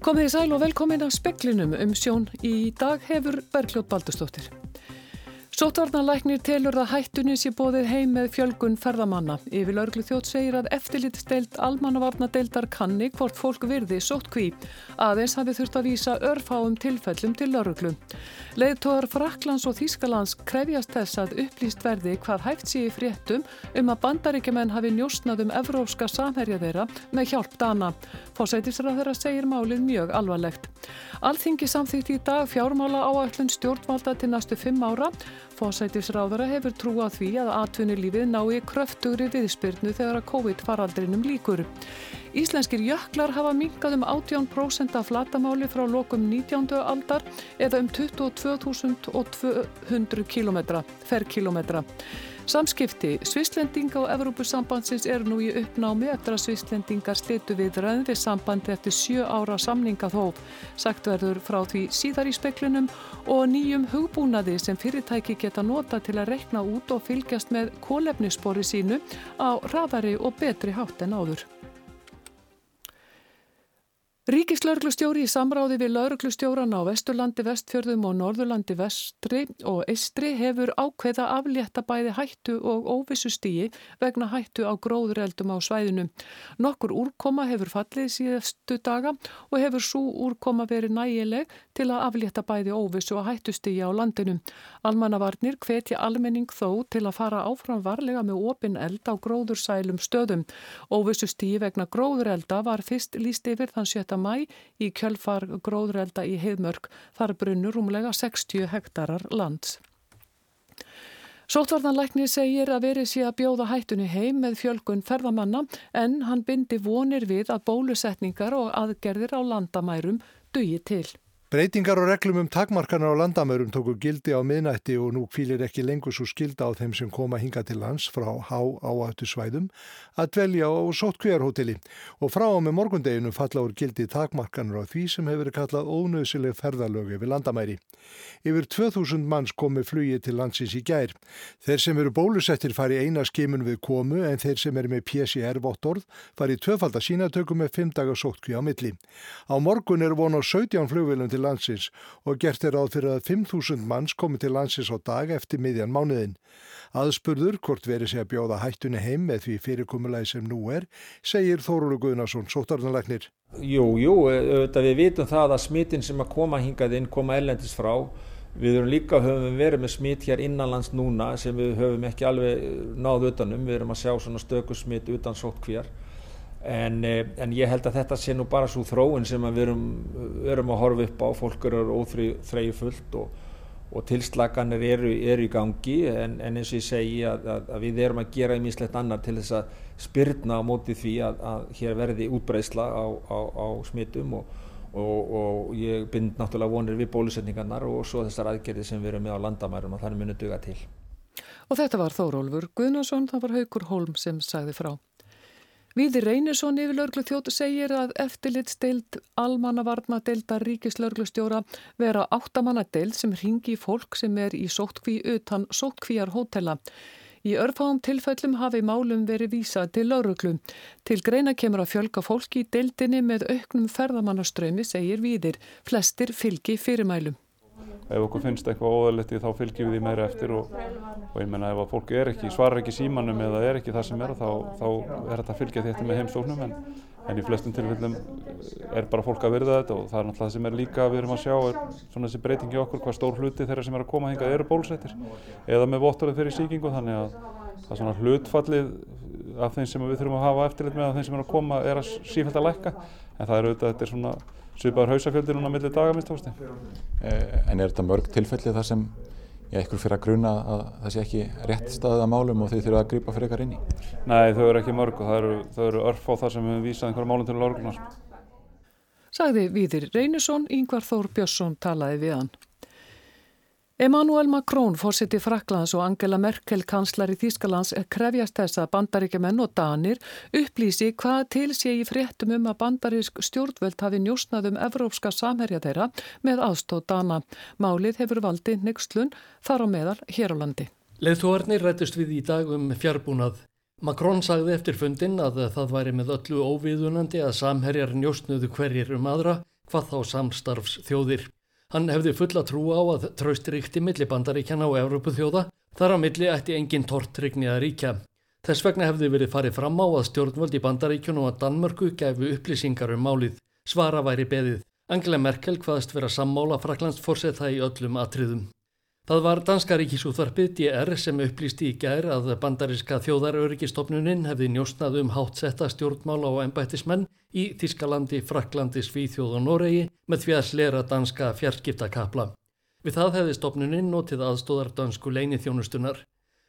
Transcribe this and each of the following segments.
Komið í sæl og velkomin af speklinum um sjón í dag hefur Bergljótt Baldustóttir. Sótvarnalæknir telur að hættunni sé bóðið heim með fjölgun ferðamanna. Yfir laurglu þjótt segir að eftirlitsteilt almannavarnadeildar kanni hvort fólk virði sóttkví. Aðeins hafi þurft að vísa örfáum tilfellum til laurglu. Leðtóðar Fraklands og Þýskalands krefjast þess að upplýst verði hvað hægt sé í fréttum um að bandaríkjumenn hafi njósnað um evrópska samherja þeirra með hjálp dana. Fósætisra þeirra segir málið mjög alvarlegt. Alþingi samþýtt í dag fjármála áætlun stjórnvalda til næstu fimm ára Fósætisráðara hefur trú á því að atvinnulífið nái kröftugri viðspyrnu þegar að COVID-faraldrinum líkur. Íslenskir jöklar hafa minkað um 18% af flatamáli frá lokum 19. aldar eða um 22.200 km, ferrkilometra. Samskipti Svislendinga og Evrópusambandsins er nú í uppnámi eftir að Svislendingar slitu við ræðin við sambandi eftir sjö ára samninga þó. Sagt verður frá því síðar í speklinum og nýjum hugbúnaði sem fyrirtæki geta nota til að rekna út og fylgjast með kólefnisspori sínu á raðari og betri hátt en áður. Ríkislauglustjóri í samráði við lauglustjóran á Vesturlandi, Vestfjörðum og Norðurlandi Vestri og Eistri hefur ákveða aflétta bæði hættu og óvissu stíi vegna hættu á gróðureldum á svæðinu. Nokkur úrkoma hefur fallið síðastu daga og hefur svo úrkoma verið nægileg til að aflétta bæði óvissu og hættu stíi á landinu. Almannavarnir hvetja almenning þó til að fara áfram varlega með opin eld á gróðursælum stöðum. Óvissu stíi vegna gróðurelda var fyrst líst yfir þann 7 mæ í kjölfar gróðrelda í heiðmörk þar brunur rúmlega 60 hektarar lands. Sótvarnanlæknir segir að verið sé að bjóða hættunni heim með fjölgun ferðamanna en hann bindi vonir við að bólusetningar og aðgerðir á landamærum dugi til. Breytingar og reglum um takmarkanar á landamörum tóku gildi á miðnætti og nú kvílir ekki lengur svo skilda á þeim sem koma hinga til lands frá há áættu svæðum að dvelja á sóttkvíjarhóteli og frá á með morgundeginu falla úr gildi takmarkanar á því sem hefur kallað ónöðsileg ferðalög yfir landamæri. Yfir 2000 manns komi flugi til landsins í gær. Þeir sem eru bólusettir fari eina skimun við komu en þeir sem eru með PCR-vottorð fari tvöfaldar sínatöku með 5 dagar sóttkvíja á milli. Á morgun er von á 17 flugvilum til landsins og gert er áð fyrir að 5.000 manns komi til landsins á dag eftir miðjan mánuðin. Aðspurður hvort verið sé að bjóða hættunni heim með því fyrirkomulagi sem nú er, segir Þórulu Guðnarsson, sótarðanleiknir. Jú, jú, auðvitað við vitum það að smittin sem að koma hingað inn koma ellendis frá. Við erum líka höfum verið með smitt hér innanlands núna sem við höfum ekki alveg náð utanum. Við erum að sjá svona stöku smitt utan sóttkvíjar. En, en ég held að þetta sé nú bara svo þróun sem við erum, erum að horfa upp á, fólk eru óþreyju fullt og, og tilslaganir eru, eru í gangi en, en eins og ég segi að, að, að við erum að gera einmislegt annar til þess að spyrna á móti því að, að hér verði útbreysla á, á, á smittum og, og, og ég bind náttúrulega vonir við bólusetningarnar og svo þessar aðgerði sem við erum með á landamærum að þannig muni duga til. Og þetta var Þórólfur Guðnarsson, það var Haugur Holm sem sagði frá. Víði Reynisson yfir laurglu þjótu segir að eftirlitstild almannavarnadeildar ríkislauglustjóra vera áttamannadeild sem ringi fólk sem er í sóttkví utan sóttkvíjar hótela. Í örfáum tilfellum hafi málum verið vísað til lauruglu. Til greina kemur að fjölga fólki í deildinni með auknum ferðamannaströymi, segir Víðir. Flestir fylgi fyrirmælum ef okkur finnst eitthvað óðalegt þá fylgjum við því meira eftir og, og ég menna ef að fólk er ekki, svarar ekki símanum eða er ekki það sem er þá, þá er þetta að fylgja þetta með heimsóknum en, en í flestum tilfellum er bara fólk að verða þetta og það er náttúrulega það sem er líka við erum að sjá er svona þessi breytingi okkur hvað stór hluti þeirra sem er að koma hingað eru bólsettir eða með vottorðið fyrir síkingu þannig að það er svona hlutfallið af þeim sem við þurfum að hafa eftirlit með af þeim sem er að koma er að sífælt að lækka. En það er auðvitað, þetta er svona svipaður hausafjöldi núna millir dagamist eh, En er þetta mörg tilfelli þar sem ég ekkur fyrir að gruna að það sé ekki rétt staðið að málum og þau þurfa að grípa fyrir eitthvað inn í? Nei, þau eru ekki mörg og það eru, eru örf á það sem við vísað einhverja málum til lorgunar. Sagði Víðir Reynisson, Yngvar Þór Björnsson talaði við hann. Emmanuel Macron, fórseti Fraklands og Angela Merkel, kanslari Þýskalands, krefjast þess að bandaríkjumenn og danir upplýsi hvað til sé í fréttum um að bandarísk stjórnvöld hafi njósnað um evrópska samherja þeirra með aðstóð dana. Málið hefur valdi nextlun þar á meðal hér á landi. Leðtúarnir rættist við í dag um fjárbúnað. Macron sagði eftir fundin að það væri með öllu óviðunandi að samherjar njósnuðu hverjir um aðra hvað þá samstarfs þjóðir. Hann hefði fulla trú á að traustiríkti milli bandaríkjana og Európu þjóða, þar á milli ætti engin tortrygni að ríkja. Þess vegna hefði verið farið fram á að stjórnvöld í bandaríkjunu og að Danmörku gefu upplýsingar um málið. Svara væri beðið. Angela Merkel hvaðast vera sammála Fraklands fórsetta í öllum atriðum. Það var danska ríkisúþvarpið DR sem upplýsti í gær að bandariska þjóðaröryggistofnunin hefði njóstnað um hátsetta stjórnmála og ennbættismenn í Þískalandi, Fraklandi, Svíþjóð og Noregi með því að slera danska fjarskiptakapla. Við það hefði stofnunin notið aðstóðar dansku leini þjónustunar.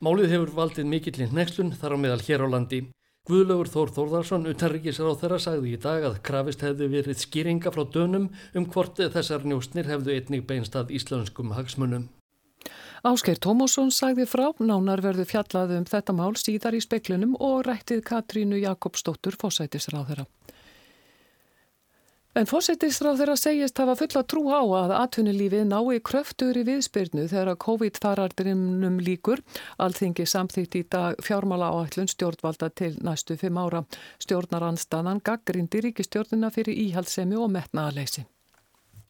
Málið hefur valdið mikillinn nexlun þar á meðal hér á landi. Guðlaugur Þór Þórðarsson, utanryggisráð þeirra, sagði í dag að krafist hefði verið skýringa frá dönum um hvort þessar njóstnir hefðu einnig beinst að íslenskum hagsmunum. Áskeir Tómásson sagði frá nánar verðu fjallað um þetta mál síðar í speklinum og rættið Katrínu Jakobsdóttur fósætisráð þeirra. En fósætisráð þeirra segist hafa fulla trú á að atvinnulífið nái kröftur í viðspyrnu þegar COVID-farardrinum líkur. Alþingi samþýtt í dag fjármála áætlun stjórnvalda til næstu fimm ára. Stjórnaranstanan gaggrindi ríkistjórnina fyrir íhaldsemi og metnaðaleysi.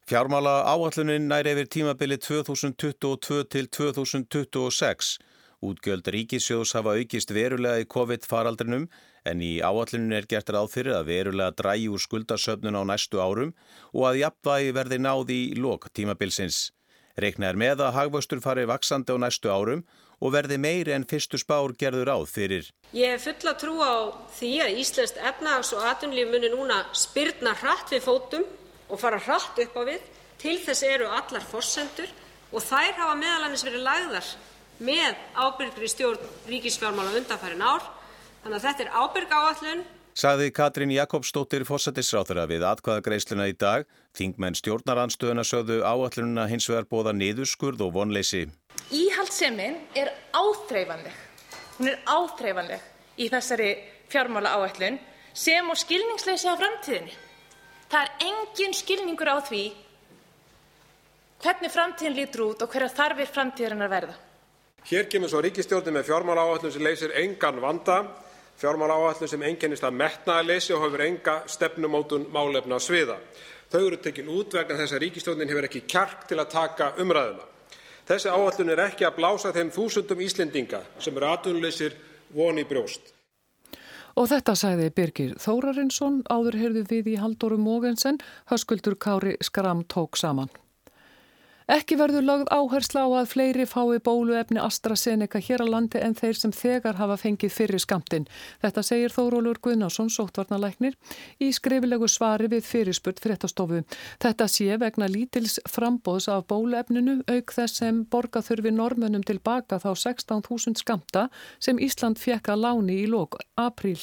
Fjármála áallunin nær yfir tímabili 2022 til 2026. Útgjöld ríkissjóðs hafa aukist verulega í COVID-faraldrinum en í áallunin er gert ráð fyrir að verulega drægi úr skuldasöfnun á næstu árum og að jafnvægi verði náði í lok tímabilsins. Reikna er með að hagvöxtur fari vaksandi á næstu árum og verði meiri en fyrstu spár gerður áð fyrir. Ég hef fulla trú á því að Íslands efnahags og atunlíf muni núna spyrna hratt við fótum og fara hratt upp á við. Til þess eru allar forsendur og þær hafa meðal annars verið lagðar með ábyrgri stjórn ríkisfjármála undanfærin ár. Þannig að þetta er ábyrg áallun. Saði Katrín Jakobsdóttir fórsættisráþurra við atkvaðagreisluna í dag. Þingmenn stjórnaranstöðuna sögðu áallununa hins vegar bóða niðurskurð og vonleysi. Íhaldsemin er áþreifanleg. Hún er áþreifanleg í þessari fjármála áallun sem og skilningsleysi á framtíðinni. Það er engin skilningur á því hvernig framtíðin lítur út og hverjar þarfir framtíðarinnar verða. Hér kemur svo ríkistjórnin með fjármálaáætlun sem leysir engan vanda, fjármálaáætlun sem einkennist af metnaðarleysi og hefur enga stefnumótun málefna sviða. Þau eru tekin út vegna þess að ríkisstjórnin hefur ekki kjark til að taka umræðuna. Þessi áætlun er ekki að blása þeim þúsundum Íslendinga sem eru atvinnuleysir von í brjóst. Og þetta sæði Birgir Þórarinsson, áður heyrðu við í Halldóru Mógensen, höskuldur Kári Skram tók saman. Ekki verður lögð áhersla á að fleiri fái bóluefni AstraZeneca hér á landi en þeir sem þegar hafa fengið fyrir skamtinn. Þetta segir Þórólur Guðnarsson, sóttvarnalæknir, í skrifilegu svari við fyrirspurt fréttastofu. Þetta sé vegna lítils frambóðs af bóluefninu auk þess sem borga þurfi normunum tilbaka þá 16.000 skamta sem Ísland fekk að láni í lók apríl.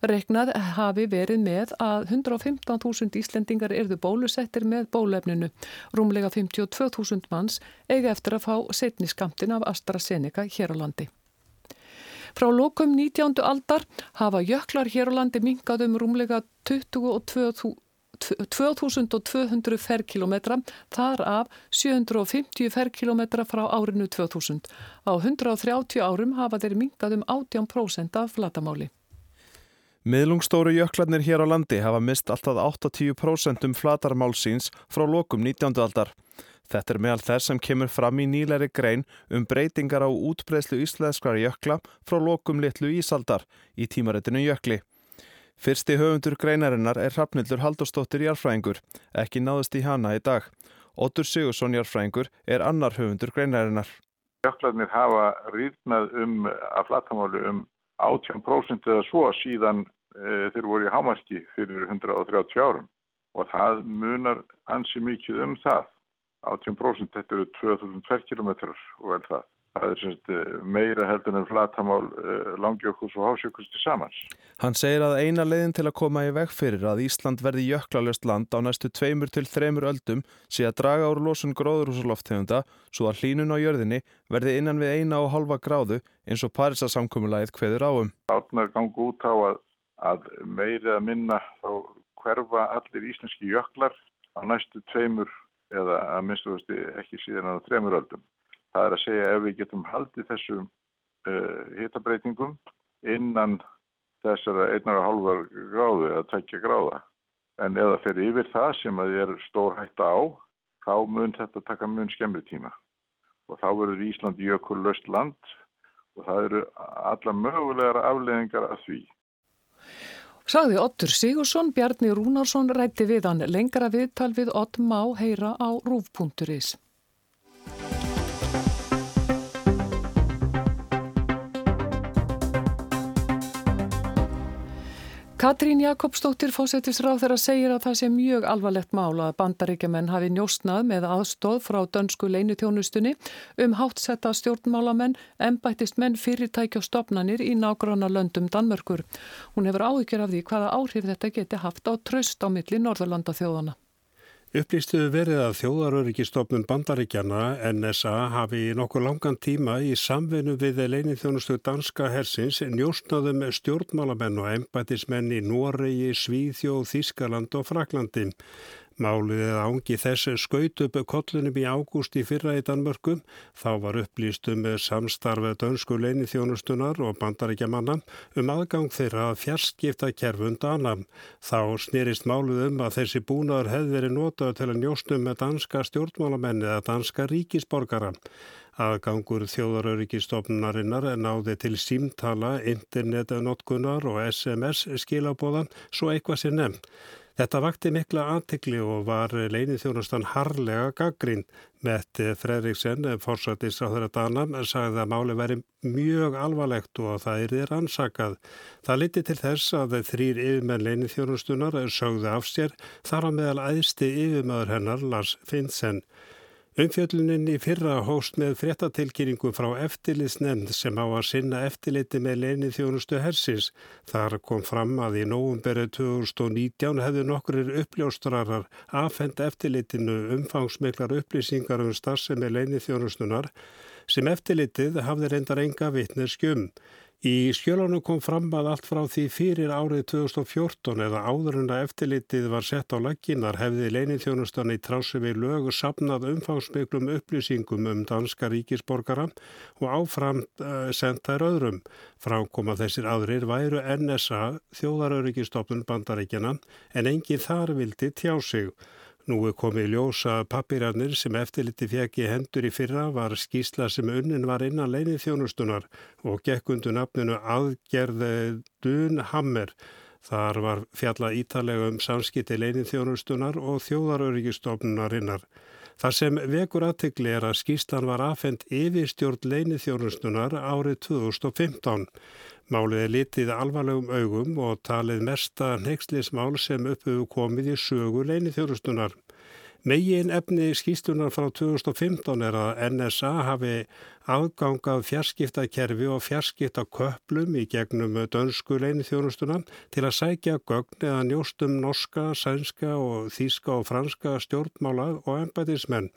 Reknað hafi verið með að 115.000 Íslendingar erðu bólusettir með bóluefninu, rúmlega 52 200.000 manns eiga eftir að fá setni skamtin af AstraZeneca hér á landi. Frá lókum 19. aldar hafa jöklar hér á landi mingað um rúmlega 22.000 2200 ferkilometra, þar af 750 ferkilometra frá árinu 2000. Á 130 árum hafa þeir mingað um 18% af flatamáli. Miðlungstóru jöklarnir hér á landi hafa mist alltaf 80% um flatarmálsins frá lokum 19. aldar. Þetta er meðal þess sem kemur fram í nýleiri grein um breytingar á útbreyslu íslenskar jökla frá lokum litlu ísaldar í tímaritinu jökli. Fyrsti höfundur greinarinnar er Hrafnildur Haldurstóttir Járfræðingur, ekki náðust í hana í dag. Otur Sigursson Járfræðingur er annar höfundur greinarinnar. Jöklarnir hafa rýrnað um að flatamáli um 18% eða svo síðan e, þeir voru í hámarki fyrir 130 árum og það munar ansi mikið um það. 18% þetta eru 2002 km og vel það. Það er semst eh, meira heldur en flatamál eh, langjökuls og hásjökuls til samans. Hann segir að eina leiðin til að koma í veg fyrir að Ísland verði jöklalöst land á næstu tveimur til þreimur öldum sé að draga úr losun gróðurhúsaloftegunda svo að hlínun á jörðinni verði innan við eina og halva gráðu eins og Parísasamkommulagið hveður áum. Átnar gangi út á að, að meiri að minna þá hverfa allir íslenski jöklar á næstu tveimur eða að minnstuðusti ekki síðan á þremur öldum. Það er að segja ef við getum haldið þessum uh, hitabreitingum innan þessara einnar og hálfar gráðu eða tækja gráða en eða fyrir yfir það sem að er stór hætta á, þá mun þetta taka mun skemmri tíma. Og þá verður Ísland jökullöst land og það eru alla mögulegar afleðingar af því. Sagði Ottur Sigursson, Bjarni Rúnarsson rætti við hann lengra viðtal við Ott Má heyra á rúf.is. Katrín Jakobsdóttir fósettisráð þeirra segir að það sé mjög alvarlegt mála að bandaríkjaman hafi njóstnað með aðstóð frá dönsku leinutjónustunni um háttsetta stjórnmálamenn, embættistmenn, fyrirtæki og stopnanir í nágrána löndum Danmörkur. Hún hefur áhyggjur af því hvaða áhrif þetta geti haft á tröst á milli Norðurlanda þjóðana. Upplýstuðu verið að þjóðaröryggistofnun bandaríkjana NSA hafi í nokkur langan tíma í samveinu við leinithjónustu danska hersins njóstnaðum stjórnmálamenn og embætismenn í Noregi, Svíðjóð, Þískaland og Fraklandi. Málið eða ángi þess skaut upp kollunum í ágúst í fyrra í Danmörkum. Þá var upplýstum samstarfið dönsku leini þjónustunar og bandaríkjamanna um aðgang þeirra að fjarskipta kerfundana. Þá snýrist málið um að þessi búnaður hefði verið notað til að njóstum með danska stjórnmálamenni eða danska ríkisborgara. Aðgangur þjóðaröryggistofnunarinnar náði til símtala, internetnotkunar og SMS skilabóðan svo eitthvað sé nefn. Þetta vakti mikla aðtikli og var leinið þjónastan harlega gaggrín. Metti Fredriksen, fórsættis á þeirra danam, sagði að máli veri mjög alvarlegt og það er ansakað. Það liti til þess að þrýr yfirmenn leinið þjónastunar sögðu af sér þar á meðal æðsti yfirmöður hennar Lars Finnsen. Umfjöllunin í fyrra hóst með fréttatilkynningu frá eftirlitsnefnd sem á að sinna eftirliti með leinið þjónustu hersins. Þar kom fram að í nógumberi 2019 hefðu nokkurir uppljóstrarar afhend eftirlitinu umfangsmiklar upplýsingar um starfsemi leinið þjónustunar sem eftirlitið hafði reyndar enga vitnir skjum. Í skjölunum kom fram að allt frá því fyrir árið 2014 eða áður en að eftirlitið var sett á lagginar hefði leinithjónustan í trási við lögu sapnað umfangsmiklum upplýsingum um danska ríkisborgara og áfram uh, sendar öðrum. Frákoma þessir aðrir væru NSA þjóðaröryggistofnun bandaríkjana en enginn þar vildi tjá sig. Nú er komið ljósa papirarnir sem eftirliti fjekki hendur í fyrra var skísla sem unnin var innan leinið þjónustunar og gekk undur nafninu aðgerði Dunhammer. Þar var fjalla ítalega um samskipti leinið þjónustunar og þjóðaröryggistofnunarinnar. Það sem vekur aðtikli er að skíslan var afhengt yfirstjórn leinið þjónustunar árið 2015. Málið er litið alvarlegum augum og talið mesta neykslismál sem upphauðu komið í sögu leini þjórustunar. Megin efni skýstunar frá 2015 er að NSA hafi aðgangað fjarskiptakerfi og fjarskiptaköplum í gegnum dönsku leini þjónustuna til að sækja gögn eða njóstum norska, sænska og þíska og franska stjórnmála og ennbætismenn.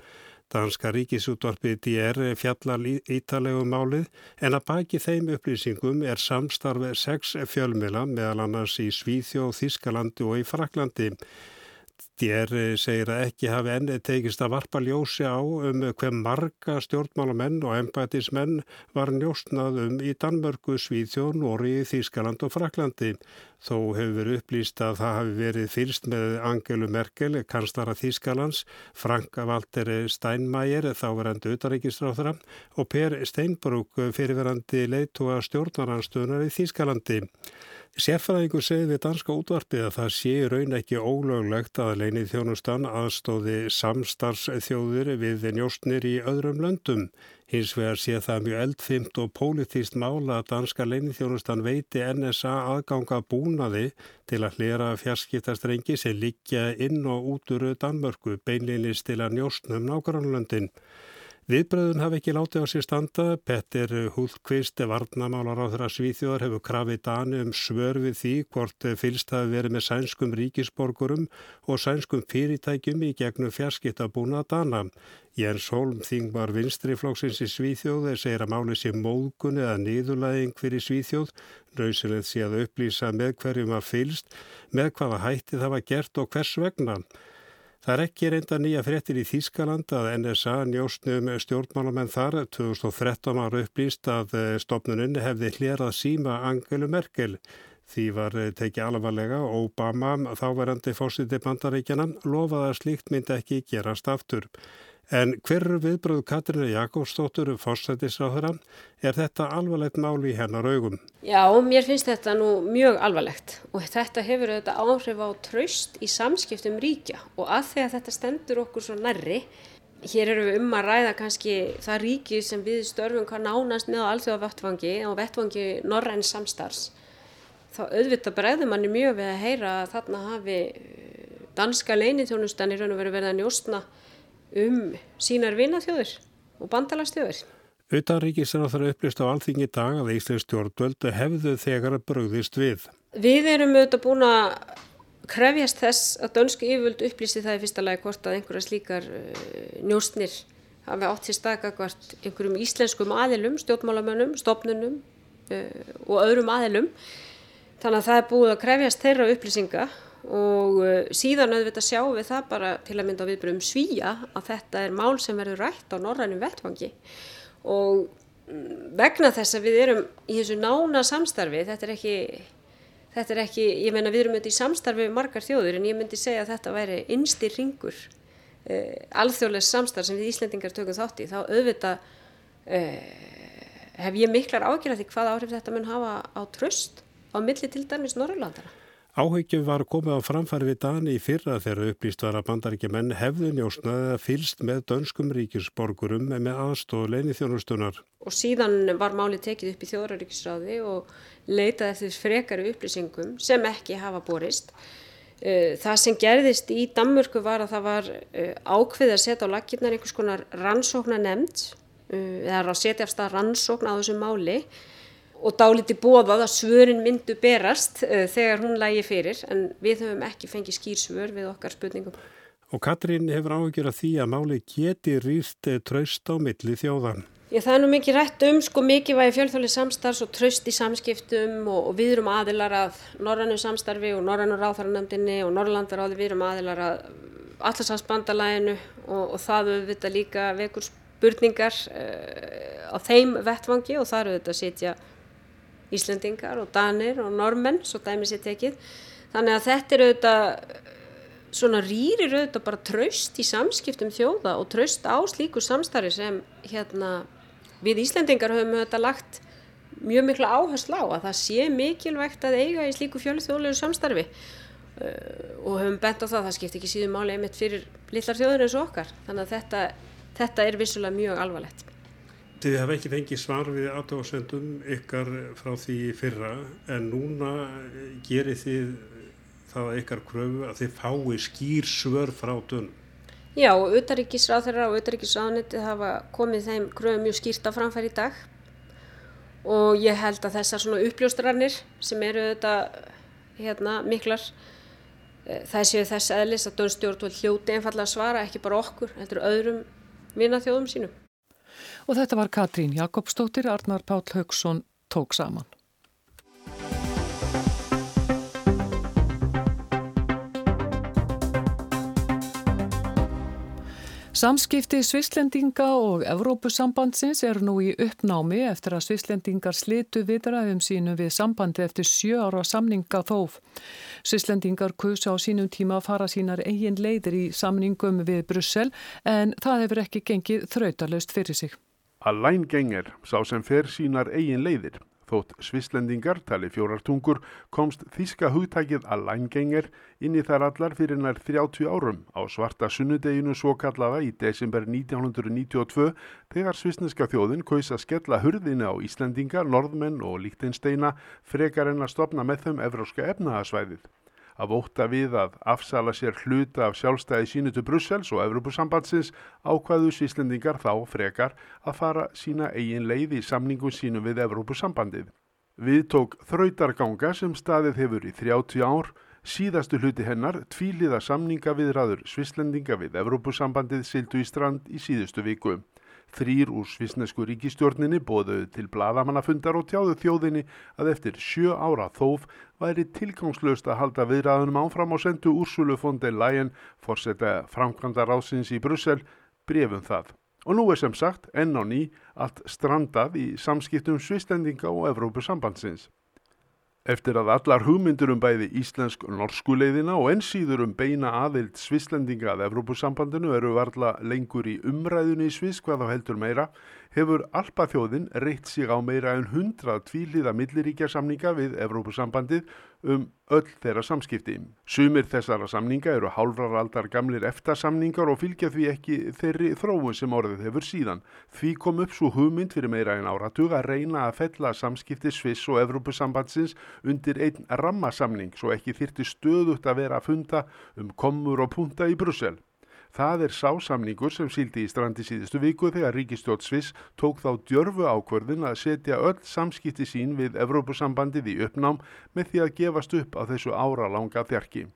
Danska ríkisútvarpið DR fjallar ítalegum málið en að baki þeim upplýsingum er samstarfið sex fjölmila meðal annars í Svíþjóð, Þískalandi og í Fraklandi. DR segir að ekki hafi enni tekist að varpa ljósi á um hver marga stjórnmálamenn og embætismenn var njóstnað um í Danmörku, Svíþjón, Nóri, Þískaland og Fraklandi. Þó hefur verið upplýst að það hafi verið fyrst með Angelu Merkel, kanstara Þískalands, Franka Valter Steinmeier, þáverandi utaríkistráþra og Per Steinbrúk, fyrirverandi leittóa stjórnaranstöðunar í Þískalandi. Sérfæðingur segði við danska útvarpið að það sé raun ekki ólöglegt að leinið þjónustan aðstóði samstarfsþjóður við njóstnir í öðrum löndum. Hins vegar sé það mjög eldfimt og pólitíst mála að danska leinið þjónustan veiti NSA aðganga búnaði til að hlera fjarskiptastrengi sem liggja inn og út úr Danmörku beinleginist til að njóstnum nákvæmlöndin. Viðbröðun hafi ekki látið á sér standa. Petter Hultqvist, varnamálar á þeirra svíþjóðar, hefur krafið dani um svör við því hvort fylst hafi verið með sænskum ríkisborgurum og sænskum fyrirtækjum í gegnum fjarskiptabúna dana. Jens Holm, þingmar vinstriflóksins í Svíþjóð, segir að máli sé móðgun eða niðurlæðing fyrir Svíþjóð. Nauðsilegt sé að upplýsa með hverjum að fylst, með hvaða hætti það var gert og hvers vegna. Það er ekki reynda nýja fréttir í Þískaland að NSA njóstnum stjórnmálamenn þar 2013 ára upplýst að eh, stopnuninn hefði hlerað síma Angelu Merkel. Því var tekið alvarlega og Obama, þáverandi fósiti bandaríkjana, lofaði að slíkt myndi ekki gerast aftur. En hverju viðbröðu Katrina Jakobsdóttur fórsættisráðurann er þetta alvarlegt máli í hennar augum? Já, mér finnst þetta nú mjög alvarlegt. Og þetta hefur auðvitað áhrif á traust í samskiptum ríkja. Og að því að þetta stendur okkur svo nærri, hér eru við um að ræða kannski það ríki sem við störfum hvað nánast með á alþjóða vettvangi og vettvangi norræn samstars, þá auðvitað bregður manni mjög við að heyra að þarna hafi danska leinithjónustan í raun og veru verið að njóstna um sínar vinaþjóður og bandalastjóður. Utanríkisar á þeirra upplýst á alþingi dag að Íslands stjórnvöld hefðu þegar að bröðist við. Við erum auðvitað búin að krefjast þess að dönsku yfirvöld upplýsi það í fyrsta lagi hvort að einhverja slíkar uh, njóstnir hafi átt sér stakakvart einhverjum íslenskum aðilum, stjórnmálamönnum, stopnunum uh, og öðrum aðilum. Þannig að það er búið að krefjast þeirra upplýsinga og uh, síðan auðvitað sjáum við það bara til að mynda viðbröðum svíja að þetta er mál sem verður rætt á norrænum vettfangi og mm, vegna þess að við erum í þessu nána samstarfi, þetta er ekki, þetta er ekki ég meina við erum auðvitað í samstarfi með margar þjóður en ég myndi segja að þetta væri innsti ringur uh, alþjóðlega samstarf sem við Íslendingar tökum þátt í, þá auðvitað uh, hef ég miklar ágjörði hvað áhrif þetta mun hafa á tröst á milli til dæmis Norrlandara. Áhyggjum var komið á framfæri við Dani í fyrra þegar upplýst var að bandaríkjumenn hefðu njósnaði að fylst með dönskum ríkisborgurum með aðstóð leini þjónustunar. Og síðan var máli tekið upp í þjóðraríkisráði og leitaði eftir frekari upplýsingum sem ekki hafa borist. Eh, það sem gerðist í Danmörku var að það var eh, ákveð að setja á lakirnar einhvers konar rannsóknar nefnd eh, eða að setja af stað rannsókn á þessu máli og dáliti bóðað að svörin myndu berast uh, þegar hún lægi fyrir en við höfum ekki fengið skýrsvör við okkar spurningum. Og Katrín hefur áhugjur að því að máli geti rýrt eh, traust á milli þjóðan. Já, það er nú mikið rætt um sko mikið vægi fjölþjóðli samstarfs og traust í samskiptum og, og við erum aðilar að Norrannu samstarfi og Norrannu ráþaranöndinni og Norrlandaráði við erum aðilar að allarsafsbandalæginu og, og það auðvitað líka vekur spurningar uh, á þeim vettvangi og það eru auðvitað að setja Íslendingar og Danir og Normenn, svo dæmis ég tekið. Þannig að þetta er auðvitað, svona rýrir auðvitað bara traust í samskiptum þjóða og traust á slíku samstarfi sem hérna við Íslendingar höfum auðvitað lagt mjög mikla áherslu á að það sé mikilvægt að eiga í slíku fjölþjóðlegu samstarfi uh, og höfum bent á það að það skiptir ekki síðan máli einmitt fyrir litlar þjóður eins og okkar. Þannig að þetta, þetta er vissulega mjög alvarlegt. Þið hafa ekki fengið svar við aðtáðsendum ykkar frá því fyrra en núna gerir þið það ykkar kröfu að þið fái skýr svör frá dönum. Já, utaríkisráþurra og utaríkisráðniti hafa komið þeim kröfu mjög skýrt af framfæri í dag og ég held að þessar svona uppljóstrarnir sem eru þetta hérna, miklar eh, það séu þess aðlis að dönstjórn hljóti einfallega svara ekki bara okkur, heldur öðrum vinaþjóðum sínum. Og þetta var Katrín Jakobsdóttir, Arnar Páll Haugsson tók saman. Samskipti Svislendinga og Evrópusambandsins er nú í uppnámi eftir að Svislendingar slitu viðræðum sínu við sambandi eftir sjö ára samninga þóf. Svislendingar kusa á sínum tíma að fara sínar eigin leiðir í samningum við Brussel en það hefur ekki gengið þrautalöst fyrir sig. Allængengar sá sem fer sínar eigin leiðir. Þótt svislendingar tali fjórartungur komst þíska hugtækið Allængengar inn í þar allar fyrir nær 30 árum á svarta sunnudeginu svo kallaða í desember 1992 þegar svisneska þjóðin kaus að skella hurðina á Íslendinga, norðmenn og líktinsteina frekar en að stopna með þeim evróska efnahagsvæðið af óta við að afsala sér hluta af sjálfstæði sínu til Brussels og Evropasambandsins ákvaðu síslendingar þá frekar að fara sína eigin leið í samningu sínu við Evropasambandið. Við tók þrautarganga sem staðið hefur í 30 ár, síðastu hluti hennar tvíliða samninga við raður svislendinga við Evropasambandið sildu í strand í síðustu viku. Þrýr úr svisnesku ríkistjórninni bóðuðu til bladamannafundar og tjáðu þjóðinni að eftir sjö ára þóf væri tilgangslöst að halda viðræðunum áfram og sendu Úrsulu von der Leyen, fórseta framkvæmda rásins í Brussel, brefum það. Og nú er sem sagt enn á ný allt strandað í samskiptum svislendinga og Evrópusambandsins. Eftir að allar hugmyndur um bæði íslensk-norsku leiðina og ensýður um beina aðild svislendinga að Evrópusambandinu eru varla lengur í umræðunni í Sviss hvað þá heldur meira, hefur Alpaþjóðin reitt sig á meira en 100 tvíliða milliríkja samninga við Evrópusambandið um öll þeirra samskipti. Sumir þessara samninga eru hálfrar aldar gamlir eftir samningar og fylgja því ekki þeirri þróun sem orðið hefur síðan. Því kom upp svo hugmynd fyrir meira en áratug að reyna að fella samskipti Sviss og Evrópusambandsins undir einn rammasamning svo ekki þyrti stöðut að vera að funda um komur og punta í Brussel. Það er sásamningur sem síldi í strandi síðustu viku þegar Ríkistjótt Sviss tók þá djörfu ákverðin að setja öll samskipti sín við Evrópusambandið í uppnám með því að gefast upp á þessu ára langa þjarki.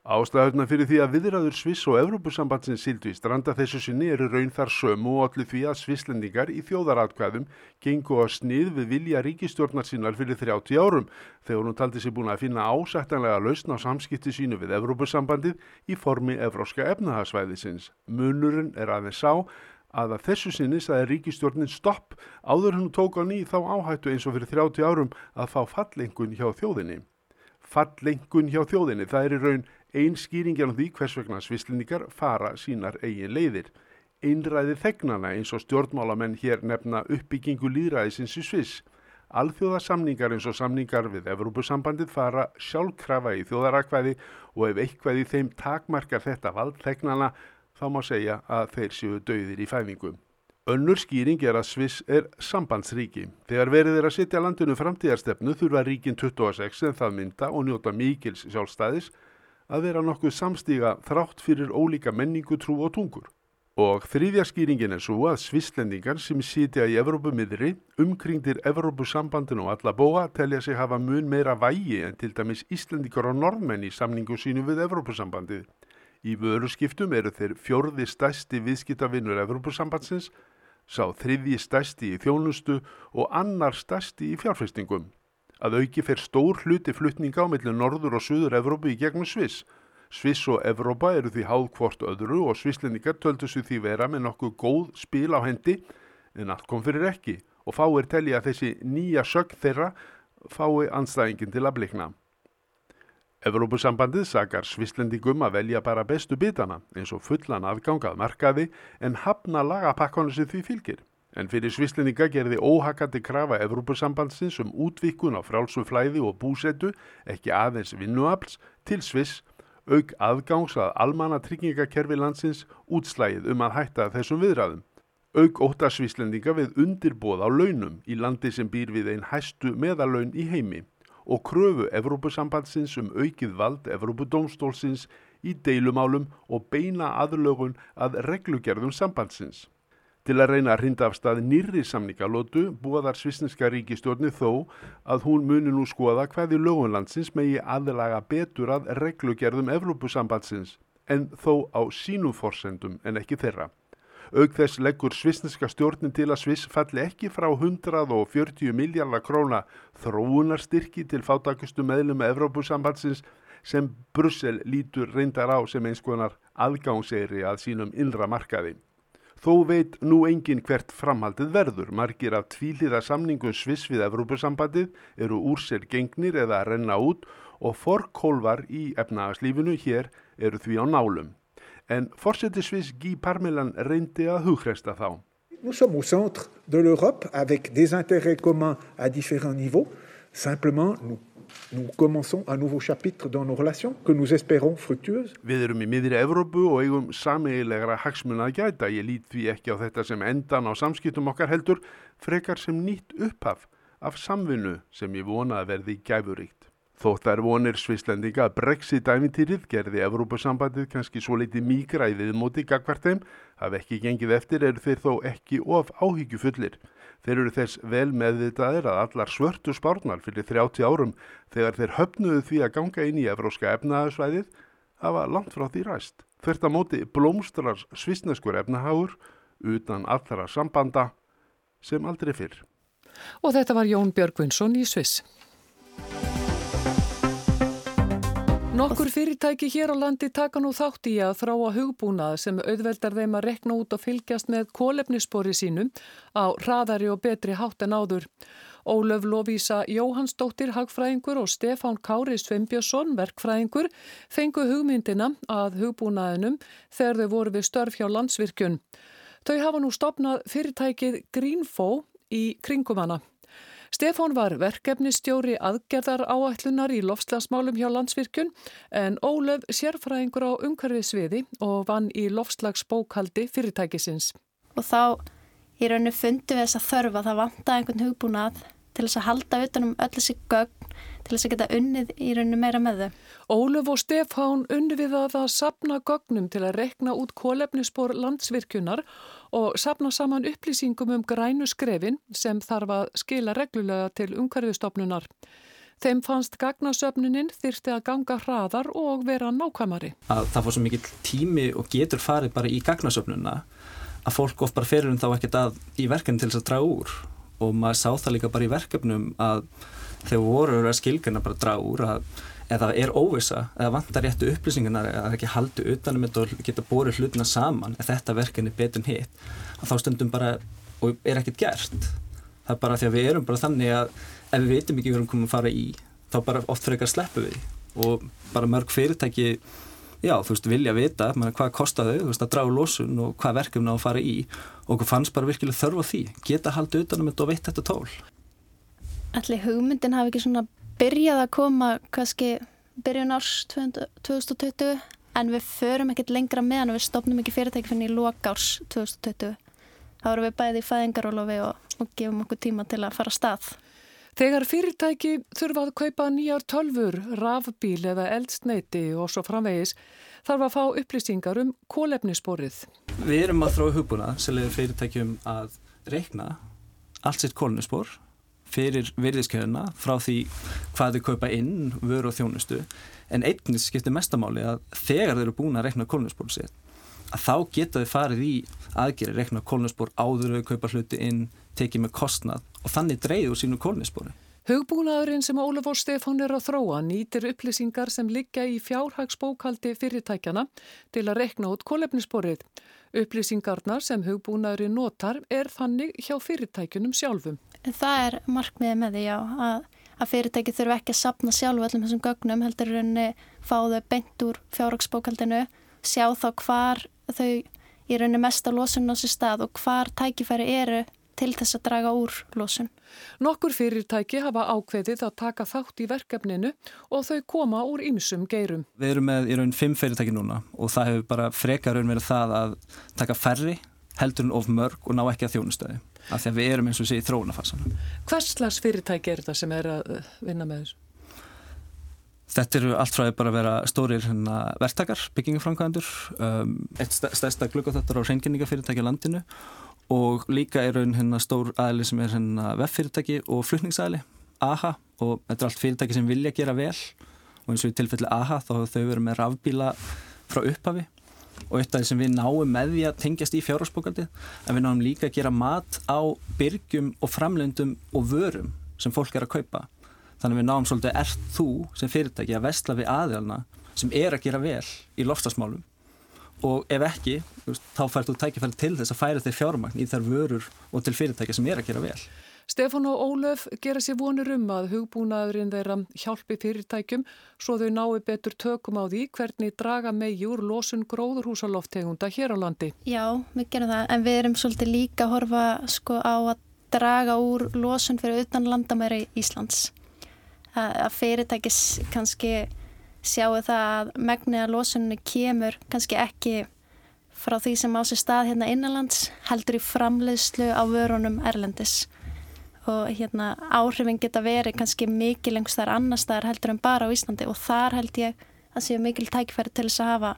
Ástæðurna fyrir því að viðræður Sviss og Evrópusambandsins sildu í stranda þessu sinni eru raun þar sömu og allir því að svisslendingar í þjóðaratkvæðum gengu á snið við vilja ríkistjórnar sínar fyrir 30 árum þegar hún taldi sér búin að finna ásættanlega lausn á samskipti sínu við Evrópusambandið í formi evróska efnahagsvæðisins. Munurinn er aðeins sá að að þessu sinni sagði ríkistjórnin stopp áður hennu tók á ný þá áhættu eins og fyrir 30 árum að fá fallengun hjá þjóðinni. Fallengun hjá þjóðinni, það er í raun Einn skýringin á því hvers vegna svislendingar fara sínar eigin leiðir. Einræði þegnana eins og stjórnmálamenn hér nefna uppbyggingu líðræðisins í Sviss. Alþjóða samningar eins og samningar við Evrópusambandið fara sjálfkrafa í þjóðarakvæði og ef eitthvað í þeim takmarkar þetta vald þegnana þá má segja að þeir séu döðir í fæfingu. Önnur skýring er að Sviss er sambandsríki. Þegar verið er að setja landinu framtíðarstefnu þurfa ríkin 26 en það mynda og njóta mikils sjálfstæðis að vera nokkuð samstíga þrátt fyrir ólíka menningu, trú og tungur. Og þriðja skýringin er svo að svislendingar sem sitja í Evrópumiðri umkringdir Evrópusambandin og alla bóa telja sig hafa mun meira vægi en til dæmis Íslendikar og normenn í samningu sínu við Evrópusambandið. Í vöru skiptum eru þeir fjörði stæsti viðskiptavinnur Evrópusambandsins, sá þriðji stæsti í þjónustu og annar stæsti í fjárfestingum. Að auki fer stór hluti flutninga á millir Norður og Suður Evrópu í gegnum Sviss. Sviss og Evrópa eru því háð hvort öðru og svisslendingar töldu sig því vera með nokkuð góð spil á hendi en allt kom fyrir ekki og fáir telli að þessi nýja sögg þeirra fái anstæðingin til að blikna. Evrópusambandið sakar svisslendingum að velja bara bestu bitana eins og fullan aðgangað markaði en hafna lagapakkonu sem því fylgir. En fyrir svislendinga gerði óhakandi krafa Evrópusambandsins um útvikun á frálsum flæði og búsetu, ekki aðeins vinnuafls, til Sviss, auk aðgangs að almanna tryggingakerfi landsins útslægið um að hætta þessum viðræðum. Auk óta svislendinga við undirbóð á launum í landi sem býr við einn hæstu meðalaun í heimi og kröfu Evrópusambandsins um aukið vald Evrópudómstólsins í deilumálum og beina aðlögun að reglugerðum sambandsins. Til að reyna að hrinda af stað nýrri samningalótu búaðar svisneska ríkistjórni þó að hún muni nú skoða hvaði lögunlandsins megi aðlaga betur að reglugerðum Evrópusambandsins en þó á sínum forsendum en ekki þeirra. Aug þess leggur svisneska stjórnin til að Sviss falli ekki frá 140 miljardar króna þróunarstyrki til fátakustu meðlum Evrópusambandsins sem Brussel lítur reyndar á sem eins konar aðgángseyri að sínum innra markaði. Þó veit nú engin hvert framhaldið verður. Margir af tvíliða samningum Sviss við Evrópusambandið eru úr sér gengnir eða að renna út og forkólvar í efnagaslífinu hér eru því á nálum. En fórseti Sviss Guy Parmelan reyndi að hughresta þá. Nous sommes au centre de l'Europe avec des intérêts communs à différents niveaux. Simplement, nous Nous commençons un nouveau chapitre dans nos relations que nous espérons fructueuses. Við erum í miðri Evrópu og eigum sameigilegra hagsmuna að gæta. Ég lít því ekki á þetta sem endan á samskiptum okkar heldur, frekar sem nýtt upphaf af samvinnu sem ég vona að verði gæfuríkt. Þótt þær vonir svislendinga að Brexit-ævintýrið gerði Evrópusambandið kannski svo leiti mígra í viðmóti gagvart þeim, hafi ekki gengið eftir eru þeir þó ekki of áhyggjufullir. Þeir eru þess vel meðvitaðir að allar svörtu spárnar fyrir 30 árum þegar þeir höfnuðu því að ganga inn í evróska efnahagsvæðið hafa langt frá því ræst. Þvert að móti blómstrar svisneskur efnahagur utan allra sambanda sem aldrei fyrr. Og þetta var Jón Björgvinsson í Sviss. Nokkur fyrirtæki hér á landi taka nú þátt í að þráa hugbúnað sem auðveldar þeim að rekna út og fylgjast með kólefnisspori sínum á hraðari og betri hátt en áður. Ólöf Lóvísa Jóhannsdóttir hagfræðingur og Stefán Kári Sveinbjörnsson verkfræðingur fengu hugmyndina að hugbúnaðinum þegar þau voru við störf hjá landsvirkjun. Þau hafa nú stopnað fyrirtækið Greenfo í kringum hana. Stefán var verkefnistjóri aðgerðar áætlunar í lofslagsmálum hjá landsvirkjun en Ólöf sérfræðingur á umhverfisviði og vann í lofslagsbókaldi fyrirtækisins. Og þá í rauninu fundi við þess að þörfa það vanta einhvern hugbúnað til þess að halda utanum öll þessi gögn til þess að geta unnið í rauninu meira með þau. Ólöf og Stefán unni við að það sapna gögnum til að rekna út kólefnispor landsvirkjunar og sapna saman upplýsingum um grænu skrefin sem þarf að skila reglulega til umhverfistofnunar. Þeim fannst gagnasöfnunin þyrsti að ganga hraðar og vera nákvæmari. Að það fór svo mikill tími og getur farið bara í gagnasöfnuna að fólk of bara ferir um þá ekkert að í verkefni til þess að draga úr og maður sá það líka bara í verkefnum að þegar voru að skilgjana bara draga úr að eða er óvisa eða vantar réttu upplýsingarna eða ekki haldu utanum þetta og geta bórið hlutina saman eða þetta verkefni betur hitt að þá stundum bara og er ekkert gert. Það er bara því að við erum bara þannig að ef við veitum ekki erum komið að fara í þá bara oft fyrir ekki að sleppu við. Og bara mörg fyrirtæki já þú veist vilja vita hvað kostar þau þú veist að draga losun og hvað verkefni á að fara í og okkur fannst bara virkilega þörf á því geta haldu utanum þetta og veit þetta tól Allir hugmyndin hafi ekki svona byrjað að koma kannski byrjun árs 2020 en við förum ekkert lengra meðan og við stopnum ekki fyrirtæki fyrir í loka árs 2020. Þá erum við bæði í fæðingarólofi og, og gefum okkur tíma til að fara stað. Þegar fyrirtæki þurfa að kaupa nýjar tölfur, rafbíl eða eldsneiti og svo framvegis þarf að fá upplýsingar um kólefnisborið. Við erum að þróa hugbúna sem leiður fyrirtækjum að reikna allt sitt kólefnisbor fyrir virðiskeiðuna frá því hvað þau kaupa inn, vöru og þjónustu en einnig skiptir mestamáli að þegar þau eru búin að rekna kólnusbóru sér að þá geta þau farið í aðgeri rekna kólnusbór áður þau kaupa hluti inn, tekið með kostnað og þannig dreyður sínu kólnusbóru. Hugbúnaðurinn sem Ólaf og Stefán er að þróa nýtir upplýsingar sem liggja í fjárhagsbókaldi fyrirtækjana til að rekna út kólefnisborið. Upplýsingarnar sem hugbúnaðurinn notar er þannig hjá fyrirtækunum sjálfum. Það er markmiðið með því já, að, að fyrirtæki þurfa ekki að sapna sjálfu öllum þessum gögnum, heldur rauninni fá þau beint úr fjárhagsbókaldinu, sjá þá hvar þau í rauninni mesta losun á sér stað og hvar tækifæri eru til þess að draga úr losun. Nokkur fyrirtæki hafa ákveðið að taka þátt í verkefninu og þau koma úr ýmsum geirum. Við erum með í raun fimm fyrirtæki núna og það hefur bara frekar raun verið það að taka færri heldur en of mörg og ná ekki að þjónustöði af því að við erum eins og sé í þróunafasan Hvers slags fyrirtæki er þetta sem er að uh, vinna með þessu? Þetta eru allt frá því bara að vera stórir hérna, verktakar, byggingaframkvæðandur um, eitt stærsta glukkaþöttur á reyngenningafyrirtæki á landinu og líka er raun hérna stór aðli sem er hérna veffyrirtæki og flutningsaðli AHA og þetta er allt fyrirtæki sem vilja gera vel. Og eins og í tilfelli AHA þá þau verið með rafbíla frá upphafi. Og eitt af því sem við náum með því að tengjast í fjárhagsbókaldið en við náum líka að gera mat á byrgjum og framlöndum og vörum sem fólk er að kaupa. Þannig að við náum svolítið er þú sem fyrirtæki að vestla við aðeilna sem er að gera vel í lofstafsmálum og ef ekki þá færðu tækifæri til þess að færa þér fjármagn í þær vörur og til fyrirtæki sem er að gera vel Stefán og Ólöf gera sér vonur um að hugbúnaðurinn þeirra hjálpi fyrirtækjum svo þau nái betur tökum á því hvernig draga megi úr losun gróðurhúsaloftegunda hér á landi. Já, við gerum það en við erum svolítið líka að horfa sko á að draga úr losun fyrir utan landamæri Íslands. Að, að fyrirtækis kannski sjáu það að megniða losunni kemur kannski ekki frá því sem á sér stað hérna innanlands heldur í framleiðslu á vörunum Erlendis. Og hérna áhrifin geta verið kannski mikil lengs þar annar staðar heldur en bara á Íslandi. Og þar held ég að séu mikil tækifæri til þess að hafa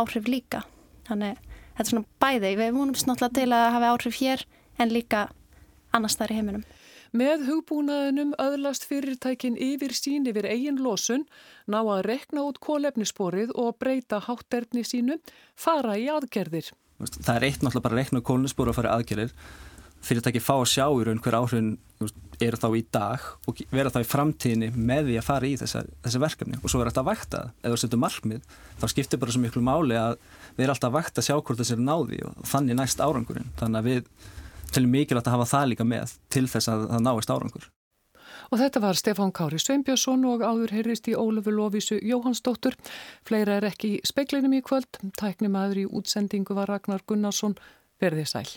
áhrif líka. Þannig þetta er svona bæði, við vonum snáttlega til að hafa áhrif hér en líka annar staðar í heiminum Með hugbúnaðinum öðlast fyrirtækin yfir sín yfir eigin losun, ná að rekna út kólefnisporið og breyta hátterni sínu, fara í aðgerðir. Það er eitt náttúrulega bara að rekna kólefnispor og fara í aðgerðir. Fyrirtæki fá að sjá í raun hver áhrifin eru þá í dag og vera þá í framtíðinni með því að fara í þessa, þessa verkefni. Og svo er þetta að vakta eða þú setur markmið þá skiptir bara svo miklu máli að við erum alltaf að vakta að sjá hvort þessi er náði og þannig næst árangurinn. Þannig að við til mikilvægt að hafa það líka með til þess að það náist árangur. Og þetta var Stefán Kári Sveinbjörnsson og áður heyrist í Ólafur Lóvísu Jóhannsdóttur. Fleira er ekki í speiklinum í kvöld. Tæknimaður í útsendingu var Ragnar Gunnarsson. Verðið sæl.